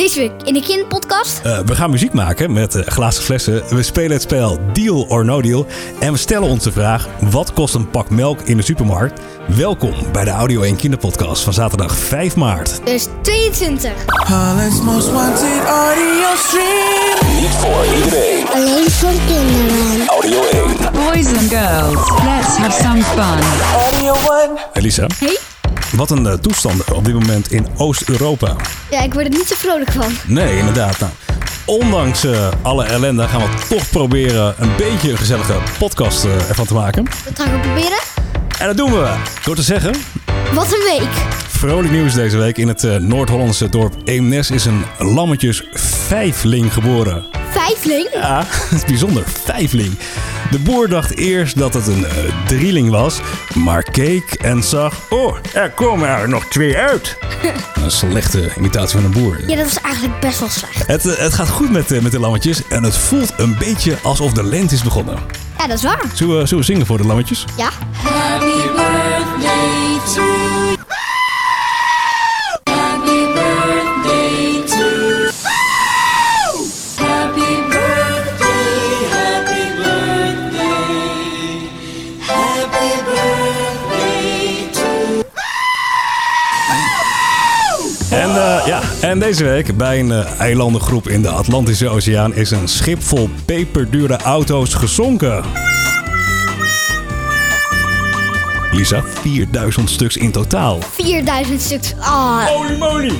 Deze week in de kinderpodcast. Uh, we gaan muziek maken met uh, glazen flessen. We spelen het spel Deal or No Deal. En we stellen ons de vraag: wat kost een pak melk in de supermarkt? Welkom bij de Audio 1 Kinderpodcast van zaterdag 5 maart. Dus 22. Holland's most wanted audio stream. Niet voor iedereen. Alleen voor kinderen. Audio 1. Boys and girls, let's have some fun. Audio 1. Elisa, Hey? Wat een uh, toestand op dit moment in Oost-Europa. Ja, ik word er niet zo vrolijk van. Nee, inderdaad. Nou, ondanks uh, alle ellende gaan we toch proberen een beetje een gezellige podcast uh, ervan te maken. Dat gaan we proberen. En dat doen we door te zeggen. Wat een week. Vrolijk nieuws deze week. In het Noord-Hollandse dorp Eemnes is een lammetjes vijfling geboren. Vijfling? Ja, dat is bijzonder. Vijfling. De boer dacht eerst dat het een uh, drieling was, maar keek en zag... Oh, er komen er nog twee uit. een slechte imitatie van een boer. Ja, dat is eigenlijk best wel slecht. Het, uh, het gaat goed met, uh, met de lammetjes en het voelt een beetje alsof de lente is begonnen. Ja, dat is waar. Zullen we, zullen we zingen voor de lammetjes? Ja. En deze week bij een uh, eilandengroep in de Atlantische Oceaan is een schip vol peperdure auto's gezonken. Lisa, 4000 stuks in totaal. 4000 stuks. Ah. Holy moly!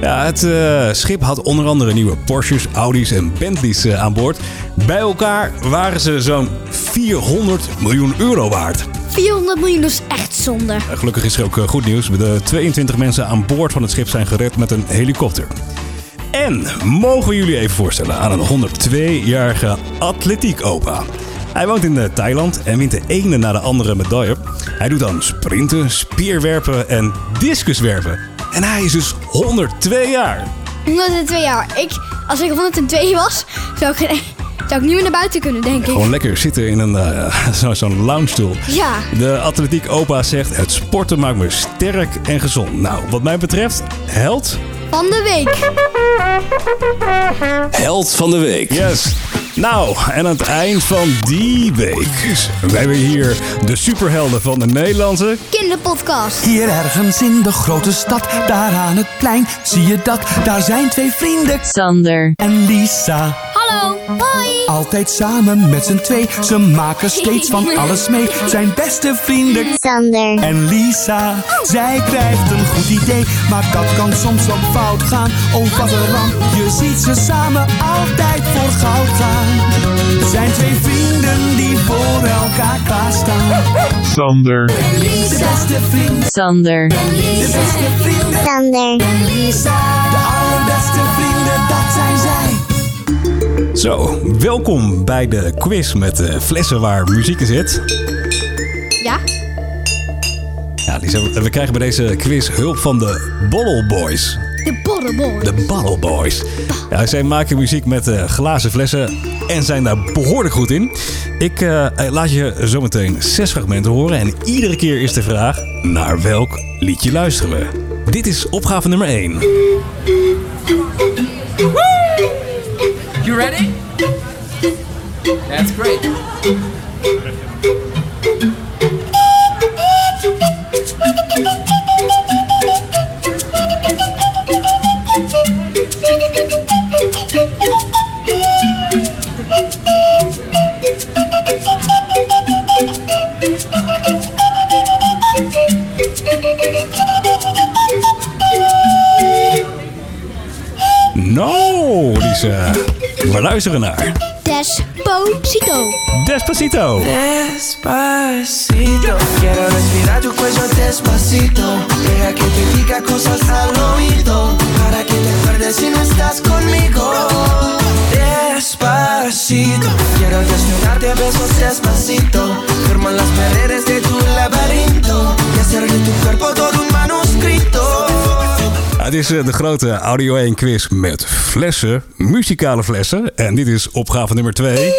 Ja, het uh, schip had onder andere nieuwe Porsches, Audi's en Bentleys uh, aan boord. Bij elkaar waren ze zo'n 400 miljoen euro waard. 400 miljoen is echt zonde. Uh, gelukkig is er ook goed nieuws. De 22 mensen aan boord van het schip zijn gered met een helikopter. En mogen we jullie even voorstellen aan een 102-jarige atletiek opa. Hij woont in Thailand en wint de ene na de andere medaille. Hij doet dan sprinten, spierwerpen en discuswerpen. En hij is dus 102 jaar. 102 jaar. Ik, als ik 102 was, zou ik, zou ik niet meer naar buiten kunnen, denk ik. Gewoon lekker zitten in een uh, zo'n zo loungestoel. Ja. De atletiek opa zegt, het sporten maakt me sterk en gezond. Nou, wat mij betreft, held... Van de week. Held van de week. Yes. Nou, en aan het eind van die week. We hebben hier de superhelden van de Nederlandse kinderpodcast. Hier ergens in de grote stad, daar aan het plein, zie je dat? Daar zijn twee vrienden. Sander en Lisa. Hallo, hoi. Altijd samen met z'n twee, ze maken steeds van alles mee. Zijn beste vrienden. Sander en Lisa. Zij krijgt een goed idee, maar dat kan soms ook fout gaan. Oh, wat een ramp. Je ziet ze samen altijd voor goud gaan. Zijn twee vrienden die voor elkaar klaarstaan. Sander. En Lisa. De beste vriend. Sander De beste vrienden. Sander En Lisa. De allerbeste vrienden. Zo, welkom bij de quiz met uh, flessen waar muziek in zit. Ja? Ja, Lisa, we krijgen bij deze quiz hulp van de Bottle Boys. De Bottle Boys. De Bottle Boys. Ja, zij maken muziek met uh, glazen flessen en zijn daar behoorlijk goed in. Ik uh, laat je zometeen zes fragmenten horen en iedere keer is de vraag naar welk liedje luisteren we. Dit is opgave nummer 1. You ready? That's great. Nou, Lisa. We luisteren naar... Despacito. Despacito. Despacito, quiero respirar tu cuello despacito. Deja que te diga cosas al oído. Para que te acuerdes si no estás conmigo. Despacito, quiero desnudarte a besos despacito. Firma las paredes de tu laberinto. Het is de grote Audio 1 quiz met flessen, muzikale flessen. En dit is opgave nummer 2.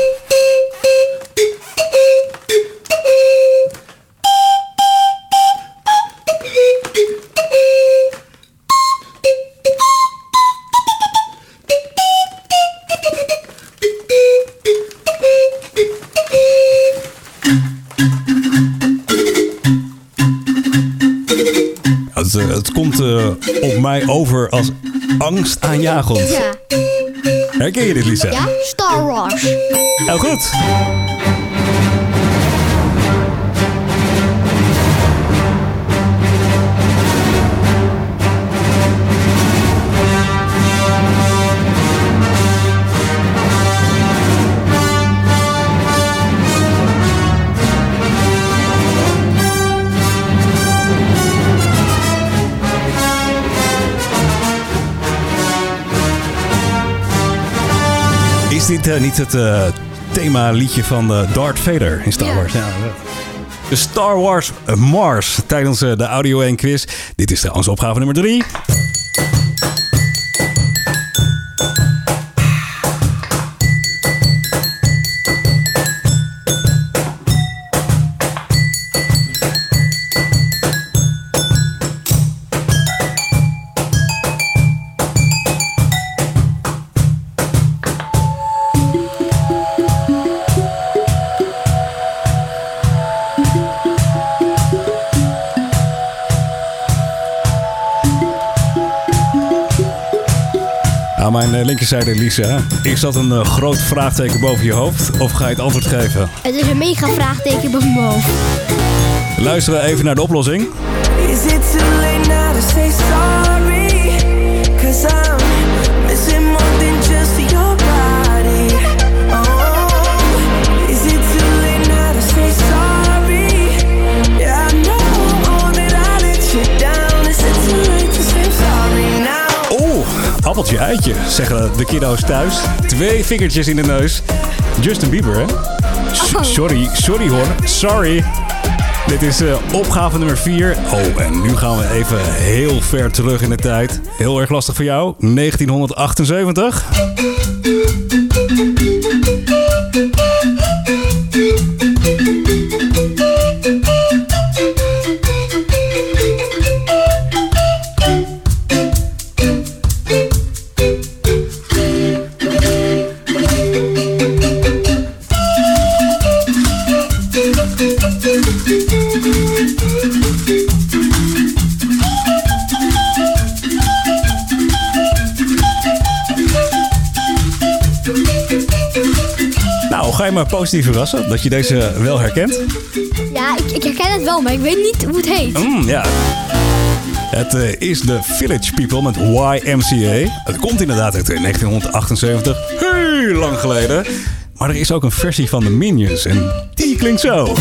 Het, komt eh, op mij over als angstaanjagend. Ja. Herken je dit, Lisa? Ja? Star Wars. Heel goed. Is dit eh, niet het eh thema liedje van eh, Darth Vader in Star. Wars? Ja. De Star Wars Mars tijdens de Audio 1 quiz. Dit is trouwens opgave nummer 3. Mijn eh, linkerzijde, Lisa. Is dat een eh, groot vraagteken boven je hoofd? Of ga je het antwoord geven? Het is een mega vraagteken boven mijn hoofd. Luisteren we even naar de oplossing. Is it too late now to say sorry? Cause I'm appeltje eitje, zeggen de kiddo's thuis. Twee vingertjes in de neus. Justin Bieber, hè? S- Oh. Sorry, sorry hoor. Sorry. Dit is eh, opgave nummer 4. Oh, en nu gaan we even heel ver terug in de tijd. Heel erg lastig voor jou. 1978. Nou, ga je maar positief verrassen dat je deze wel herkent. Ja, ik, ik herken het wel, maar ik weet niet hoe het heet. Mm, ja. Het eh, is de Village People met YMCA. Het komt inderdaad uit eh, 1978. Heel lang geleden. Maar er is ook een versie van de Minions. En die klinkt zo.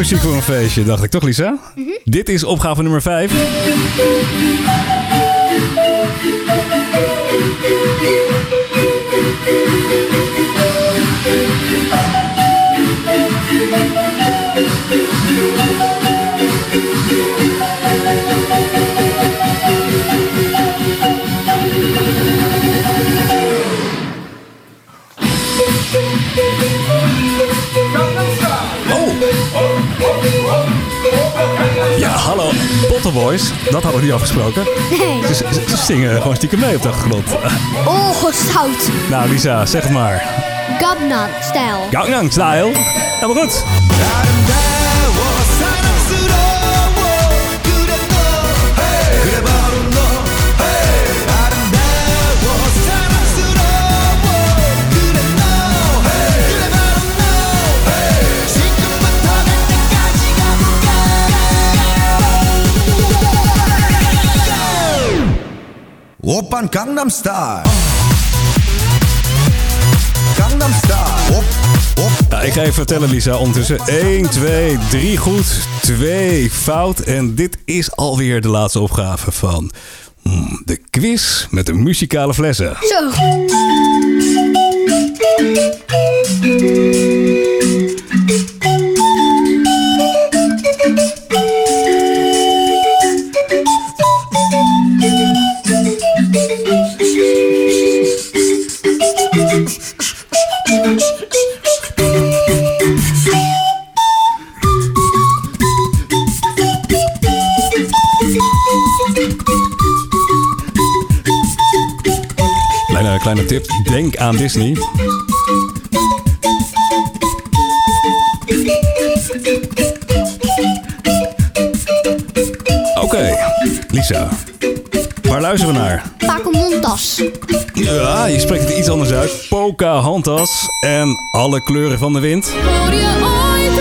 Muziek voor een feestje, dacht ik toch, Lisa? Dit is opgave nummer 5. Ja, hallo, Potterboys. Dat hadden we niet afgesproken. Nee. Ze, ze- ze zingen gewoon stiekem mee op de achtergrond. Oh, gestout. Nou, Lisa, zeg het maar. Gangnam stijl. Gangnam Style. Helemaal goed. Oppan Gangnam Style. Gangnam Style. Op, op. Nou, ik ga even vertellen, Lisa. Ondertussen 1, 2, 3 goed, 2 fout. En dit is alweer de laatste opgave van hmm, de quiz met de muzikale flessen. Zo. Aan Disney. Oké, Lisa. Waar luisteren we naar? Pocahontas. Ja, je spreekt het iets anders uit. Pocahontas en alle kleuren van de wind. Hoor je ooit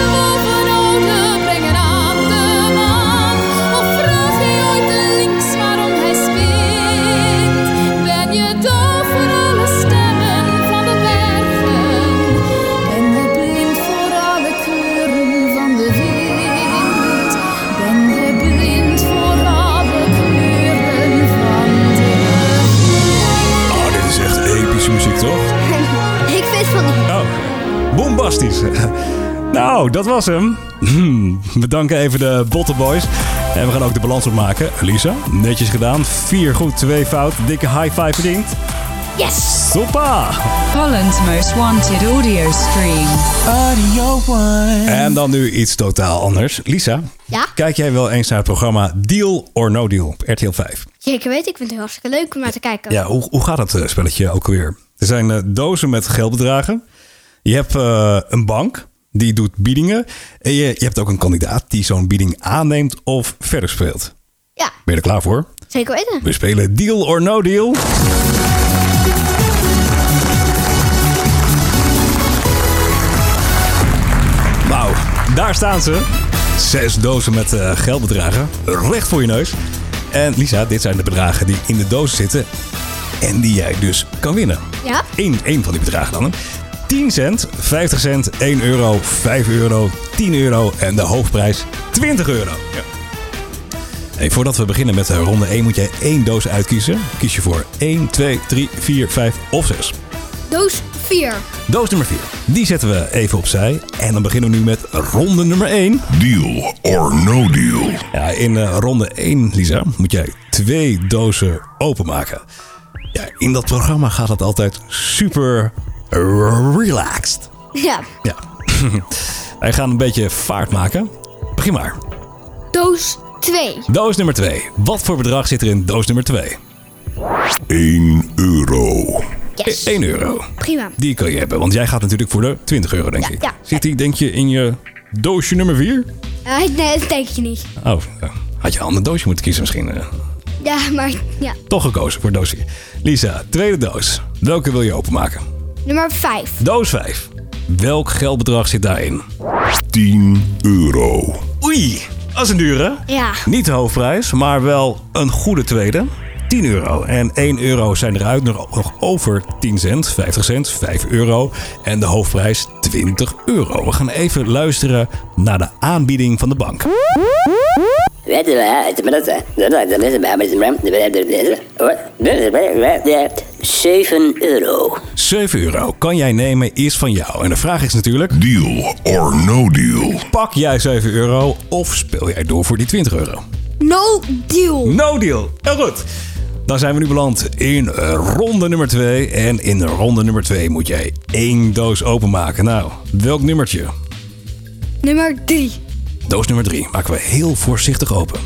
bombastisch. Nou, dat was hem. Hmm, We danken even de Bottleboys. En we gaan ook de balans opmaken. Lisa, netjes gedaan. Vier goed, twee fout. Dikke high five verdiend. Yes! Super! Holland's most wanted audio stream. Audio One. En dan nu iets totaal anders. Lisa, Ja? kijk jij wel eens naar het programma Deal or No Deal op RTL 5? Zeker weet, ik vind het hartstikke leuk om naar te kijken. Ja, hoe, hoe gaat dat eh, spelletje ook weer? Er zijn eh, dozen met geldbedragen. Je hebt eh, een bank, die doet biedingen. En je, je hebt ook een kandidaat die zo'n bieding aanneemt of verder speelt. Ja, Ben je er klaar voor? zeker weten. We spelen Deal or No Deal. Nou, daar staan ze. Zes dozen met eh, geldbedragen. Recht voor je neus. En Lisa, dit zijn de bedragen die in de doos zitten. En die jij dus kan winnen. Ja? Eén, één van die bedragen dan. hè. 10 cent, 50 cent, 1 euro, 5 euro, 10 euro en de hoofdprijs 20 euro. Ja. Hey, voordat we beginnen met ronde 1 moet jij één doos uitkiezen. Kies je voor 1, 2, 3, 4, 5 of 6. Doos 4. Doos nummer 4. Die zetten we even opzij. En dan beginnen we nu met ronde nummer 1. Deal or no deal. Ja, in eh, ronde 1, Lisa, moet jij twee dozen openmaken. Ja, in dat programma gaat het altijd super relaxed. Ja. Ja. Wij gaan een beetje vaart maken. Begin maar. Doos 2. Doos nummer 2. Wat voor bedrag zit er in doos nummer 2? 1 euro. Yes. 1 euro. Prima. Die kan je hebben, want jij gaat natuurlijk voor de 20 euro, denk Ja, ik. ja. Zit die, denk je, in je doosje nummer 4? Eh, nee, dat denk je niet. Oh, ja. had je een ander doosje moeten kiezen misschien. eh. Ja, maar ja. Toch gekozen voor doos 4. Lisa, tweede doos. Welke wil je openmaken? Nummer 5. Doos 5. Welk geldbedrag zit daarin? 10 euro. Oei, dat is een dure. Ja. Niet de hoofdprijs, maar wel een goede tweede. 10 euro. En 1 euro zijn eruit nog, over 10 cent, 50 cent, 5 euro. En de hoofdprijs 20 euro. We gaan even luisteren naar de aanbieding van de bank. Weet je wel, het is maar dat 7 euro. 7 euro kan jij nemen, is van jou. En de vraag is natuurlijk, Deal or no deal. pak jij 7 euro of speel jij door voor die 20 euro? No deal. No deal. Heel goed. Dan zijn we nu beland in eh, ronde nummer 2. En in ronde nummer 2 moet jij één doos openmaken. Nou, welk nummertje? Nummer 3. Doos nummer 3 maken we heel voorzichtig open.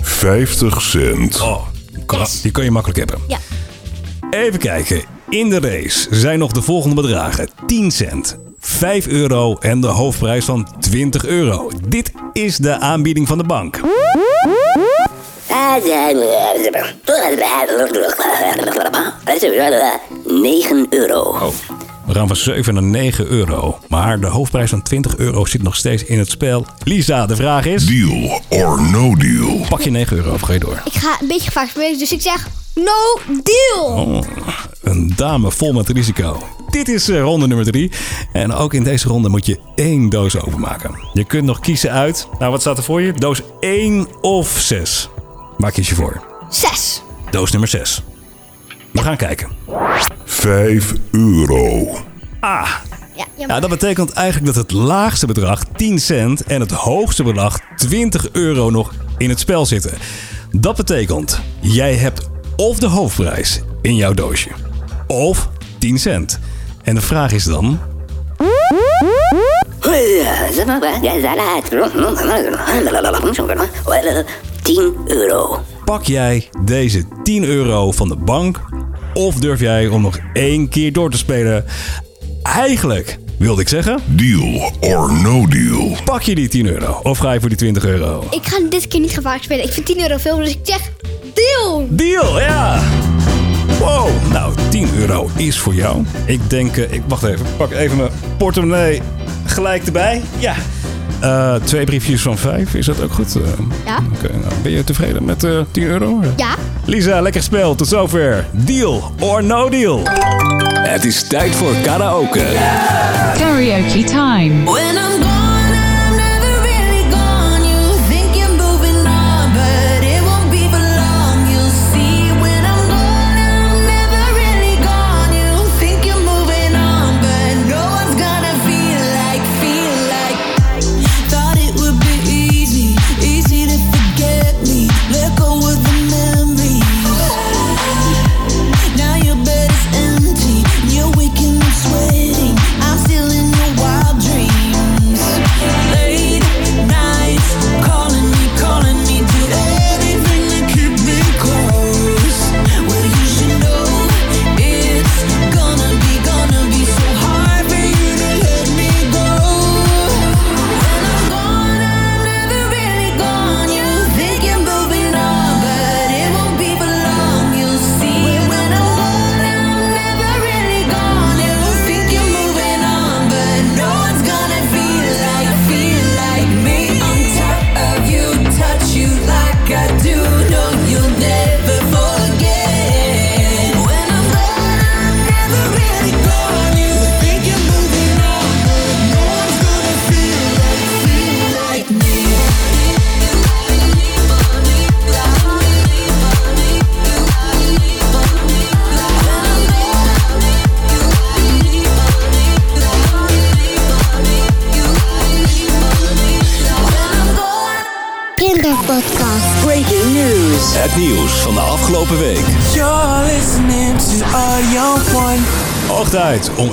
50 cent. Oh, kan- die kun je makkelijk hebben. Ja. Even kijken. In de race zijn nog de volgende bedragen: 10 cent, 5 euro en de hoofdprijs van 20 euro. Dit is de aanbieding van de bank. 9 euro. Oh, we gaan van 7 naar 9 euro. Maar de hoofdprijs van 20 euro zit nog steeds in het spel. Lisa, de vraag is: Deal or no deal. pak je 9 euro of ga je door? Ik ga een beetje vaak spelen, dus ik zeg no deal. Oh, een dame vol met risico. Dit is eh, ronde nummer 3. En ook in deze ronde moet je één doos openmaken. Je kunt nog kiezen uit. Nou, wat staat er voor je? Doos 1 of 6. Waar kies je voor? 6. Doos nummer 6. We gaan kijken. 5 euro. Ah, Ja, dat betekent eigenlijk dat het laagste bedrag 10 cent en het hoogste bedrag 20 euro nog in het spel zitten. Dat betekent, jij hebt of de hoofdprijs in jouw doosje, of 10 cent. En de vraag is dan, 10 euro. pak jij deze 10 euro van de bank Of durf jij om nog één keer door te spelen? Eigenlijk wilde ik zeggen... Deal or no deal. Pak je die 10 euro of ga je voor die 20 euro? Ik ga dit keer niet gevaarlijk spelen. Ik vind 10 euro veel, dus ik zeg deal. Deal, ja! Wow, nou 10 euro is voor jou. Ik denk, eh, ik wacht even, ik pak even mijn portemonnee gelijk erbij. Ja. Eh, twee briefjes van vijf, is dat ook goed? Eh, Ja. Oké, nou, ben je tevreden met eh 10 euro? Ja. Lisa, lekker spel. Tot zover. Deal or no deal? Het is tijd voor karaoke. Karaoke time.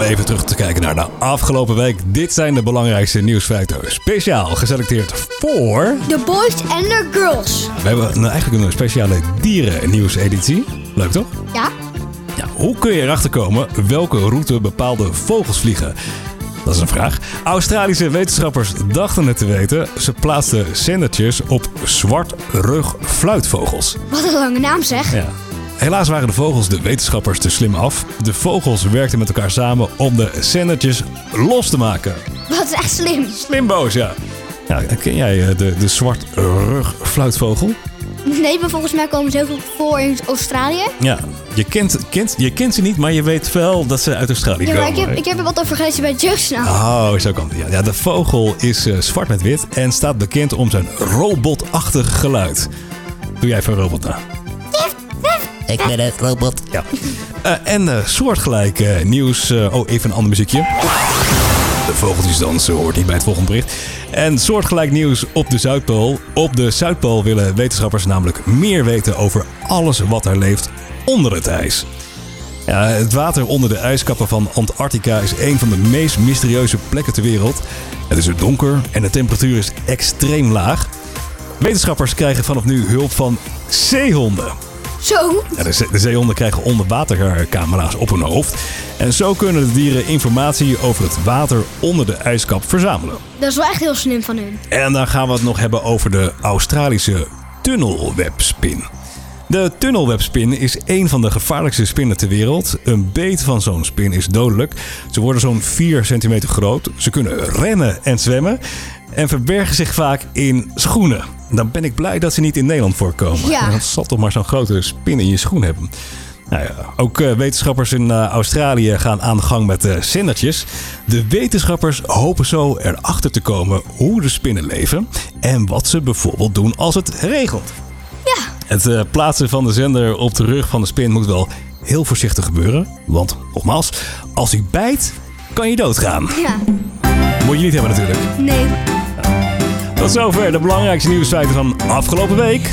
Even terug te kijken naar de afgelopen week. Dit zijn de belangrijkste nieuwsfeiten. Speciaal geselecteerd voor... The boys and the girls. We hebben nou eigenlijk een speciale dierennieuwseditie. Leuk toch? Ja. Ja, hoe kun je erachter komen welke route bepaalde vogels vliegen? Dat is een vraag. Australische wetenschappers dachten het te weten. Ze plaatsten zendertjes op zwartrug fluitvogels. Wat een lange naam zeg. Ja. Helaas waren de vogels de wetenschappers te slim af. De vogels werkten met elkaar samen om de zendertjes los te maken. Wat is echt slim. Slimboos, ja. ja ken jij eh, de, de zwartrug fluitvogel? Nee, maar volgens mij komen ze heel veel voor in Australië. Ja, je kent, kent, je kent ze niet, maar je weet wel dat ze uit Australië Ja, maar komen. ik heb, ik heb er wat over gelezen bij Jeugdsnaam. Oh, zo kan het. Ja, ja, de vogel is eh, zwart met wit en staat bekend om zijn robotachtig geluid. Doe jij even een robot na. Ik ben het robot. Ja. Eh, en eh, soortgelijk eh, nieuws. oh, even een ander muziekje. De vogeltjes dansen hoort niet bij het volgende bericht. En soortgelijk nieuws op de Zuidpool. Op de Zuidpool willen wetenschappers namelijk meer weten over alles wat er leeft onder het ijs. Ja, het water onder de ijskappen van Antarctica is een van de meest mysterieuze plekken ter wereld. Het is er donker en de temperatuur is extreem laag. Wetenschappers krijgen vanaf nu hulp van zeehonden. Zo. Ja, de, de zeehonden krijgen onderwatercamera's op hun hoofd. En zo kunnen de dieren informatie over het water onder de ijskap verzamelen. Dat is wel echt heel slim van hun. En dan gaan we het nog hebben over de Australische tunnelwebspin. De tunnelwebspin is een van de gevaarlijkste spinnen ter wereld. Een beet van zo'n spin is dodelijk. Ze worden zo'n 4 centimeter groot. Ze kunnen rennen en zwemmen. En verbergen zich vaak in schoenen. Dan ben ik blij dat ze niet in Nederland voorkomen. Ja. Dat zal toch maar zo'n grote spin in je schoen hebben. Nou ja, ook eh, wetenschappers in eh, Australië gaan aan de gang met eh zendertjes. De wetenschappers hopen zo erachter te komen hoe de spinnen leven en wat ze bijvoorbeeld doen als het regent. Ja. Het plaatsen van de zender op de rug van de spin moet wel heel voorzichtig gebeuren. Want, nogmaals, als hij bijt, kan je doodgaan. Ja. Moet je niet hebben natuurlijk. Nee. Zover de belangrijkste nieuwsfeiten van afgelopen week.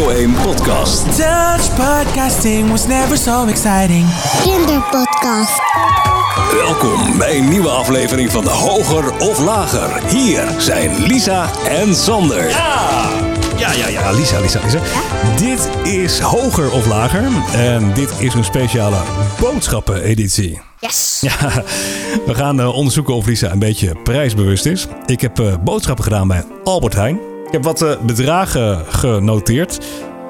1 podcast. Dutch podcasting was never so exciting. Kinderpodcast. Welkom bij een nieuwe aflevering van Hoger of Lager. Hier zijn Lisa en Sander. Ja, ja, ja, ja. Lisa, Lisa, Lisa. Dit is Hoger of Lager. En dit is een speciale boodschappeneditie. Yes. Ja, we gaan eh, onderzoeken of Lisa een beetje prijsbewust is. Ik heb eh, boodschappen gedaan bij Albert Heijn. Ik heb wat eh, bedragen genoteerd.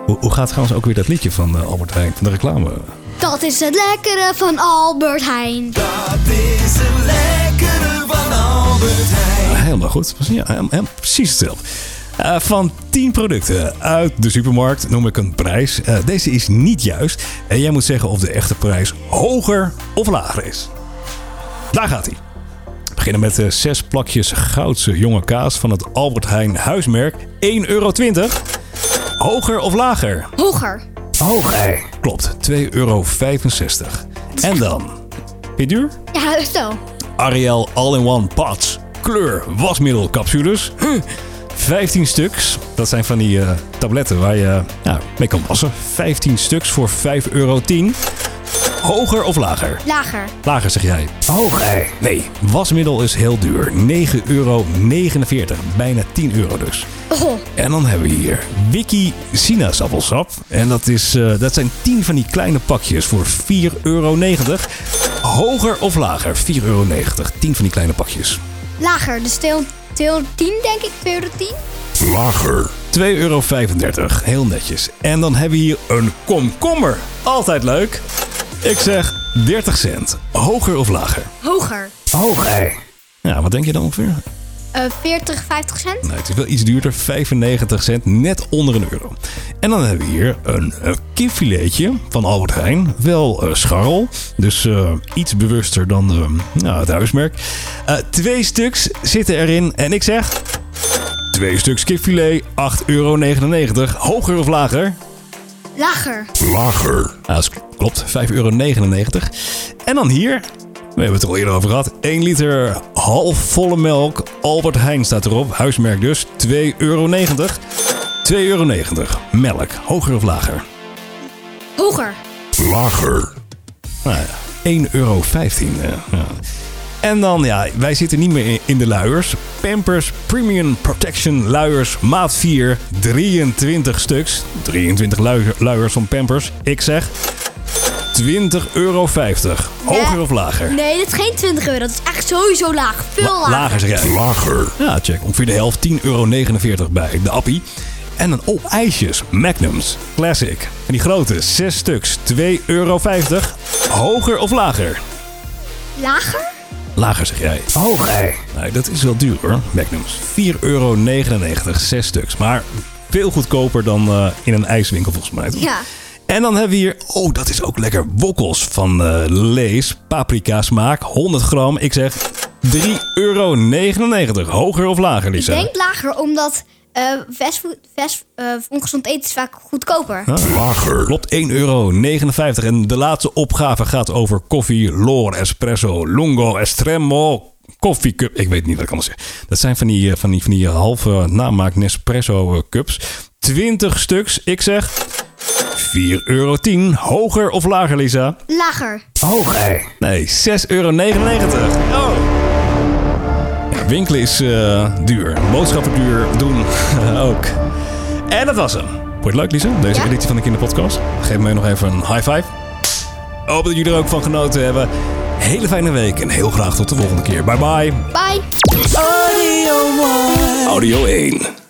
Hoe, hoe gaat trouwens ook weer dat liedje van eh, Albert Heijn, van de reclame? Dat is het lekkere van Albert Heijn. Dat is een lekkere van Albert Heijn. Ah, helemaal goed. Ja, helemaal, helemaal precies hetzelfde. Eh, van 10 producten uit de supermarkt noem ik een prijs. Eh, deze is niet juist. En jij moet zeggen of de echte prijs hoger of lager is. Daar gaat hij. We beginnen met eh, zes plakjes goudse jonge kaas van het Albert Heijn huismerk. 1,20 euro. Hoger of lager? Hoger. Hoger. Klopt, 2,65 euro. En dan? Vind je duur? Ja, zo. Ariel All-in-One Pots. Kleur wasmiddel capsules. Huh. 15 stuks. Dat zijn van die eh, tabletten waar je ja, mee kan wassen. 15 stuks voor 5,10 euro. Hoger of lager? Lager. Lager zeg jij. Hoger. Nee, wasmiddel is heel duur. 9,49 euro. Bijna 10 euro dus. Oh, En dan hebben we hier Wiki sinaasappelsap. En dat, is, eh, dat zijn 10 van die kleine pakjes voor 4,90 euro. Hoger of lager? 4,90 euro. 10 van die kleine pakjes. lager. Dus 210 denk ik. 210. Lager. 2,35 euro. Heel netjes. En dan hebben we hier een komkommer. Altijd leuk. Ik zeg 30 cent. Hoger of lager? Hoger. Hoger. Ja, wat denk je dan ongeveer? Eh 40, 50 cent. Nee, het is wel iets duurder. 95 cent, net onder een euro. En dan hebben we hier een, een kipfiletje van Albert Heijn. Wel eh, scharrel, dus eh, iets bewuster dan eh, nou, het huismerk. Eh, twee stuks zitten erin en ik zeg... Twee stuks kipfilet, 8,99 euro. Hoger of lager? Lager. Lager. Ja, dat is- klopt, 5,99 euro. En dan hier, we hebben het er al eerder over gehad. 1 liter halfvolle melk. Albert Heijn staat erop. Huismerk dus. 2,90 euro. 2,90 euro. Melk. Hoger of lager? Hoger. Lager. Nou ja, 1,15 euro. eh, ja. En dan, ja, wij zitten niet meer in- de luiers. Pampers Premium Protection luiers maat 4. 23 stuks. 23 luier- luiers van Pampers. Ik zeg 20,50 euro. Hoger of lager? Nee, dit is geen 20 euro. Dat is echt sowieso laag. Veel La- lager. lager zeg jij. Lager. Ja, check. Ongeveer de helft. 10,49 euro bij de appie. En dan, oh, ijsjes. Magnums. Classic. En die grote, 6 stuks. 2,50 euro. Hoger of lager? Lager? Lager zeg jij. Hoger. Nee, dat is wel duur hoor. Magnums. 4,99 euro. 6 stuks. Maar veel goedkoper dan eh, in een ijswinkel volgens mij. toch? Ja. En dan hebben we hier, oh dat is ook lekker, wokkels van eh Lees. Paprika smaak, 100 gram. Ik zeg 3,99 euro. Hoger of lager, Ik Lisa? denk lager, omdat eh fastfood, fast, eh, ongezond eten is vaak goedkoper. Lager. Klopt, 1,59 euro. En de laatste opgave gaat over koffie, Lor, Espresso, Lungo, Estremo, koffiecup. Ik weet niet wat ik allemaal zeg. Dat zijn van die, eh, van die, van die halve namaak Nespresso cups. 20 stuks. Ik zeg 4,10 euro. Hoger of lager, Lisa? Lager. Hoger. Nee, 6,99 euro. Oh. Winkelen is eh, duur. Boodschappen duur doen ook. En dat was hem. Vond je het leuk, Lisa? Deze Ja. editie van de Kinderpodcast. Geef mij nog even een high five. Hoop dat jullie er ook van genoten hebben. Hele fijne week en heel graag tot de volgende keer. Bye bye. Bye. Audio One. Audio 1.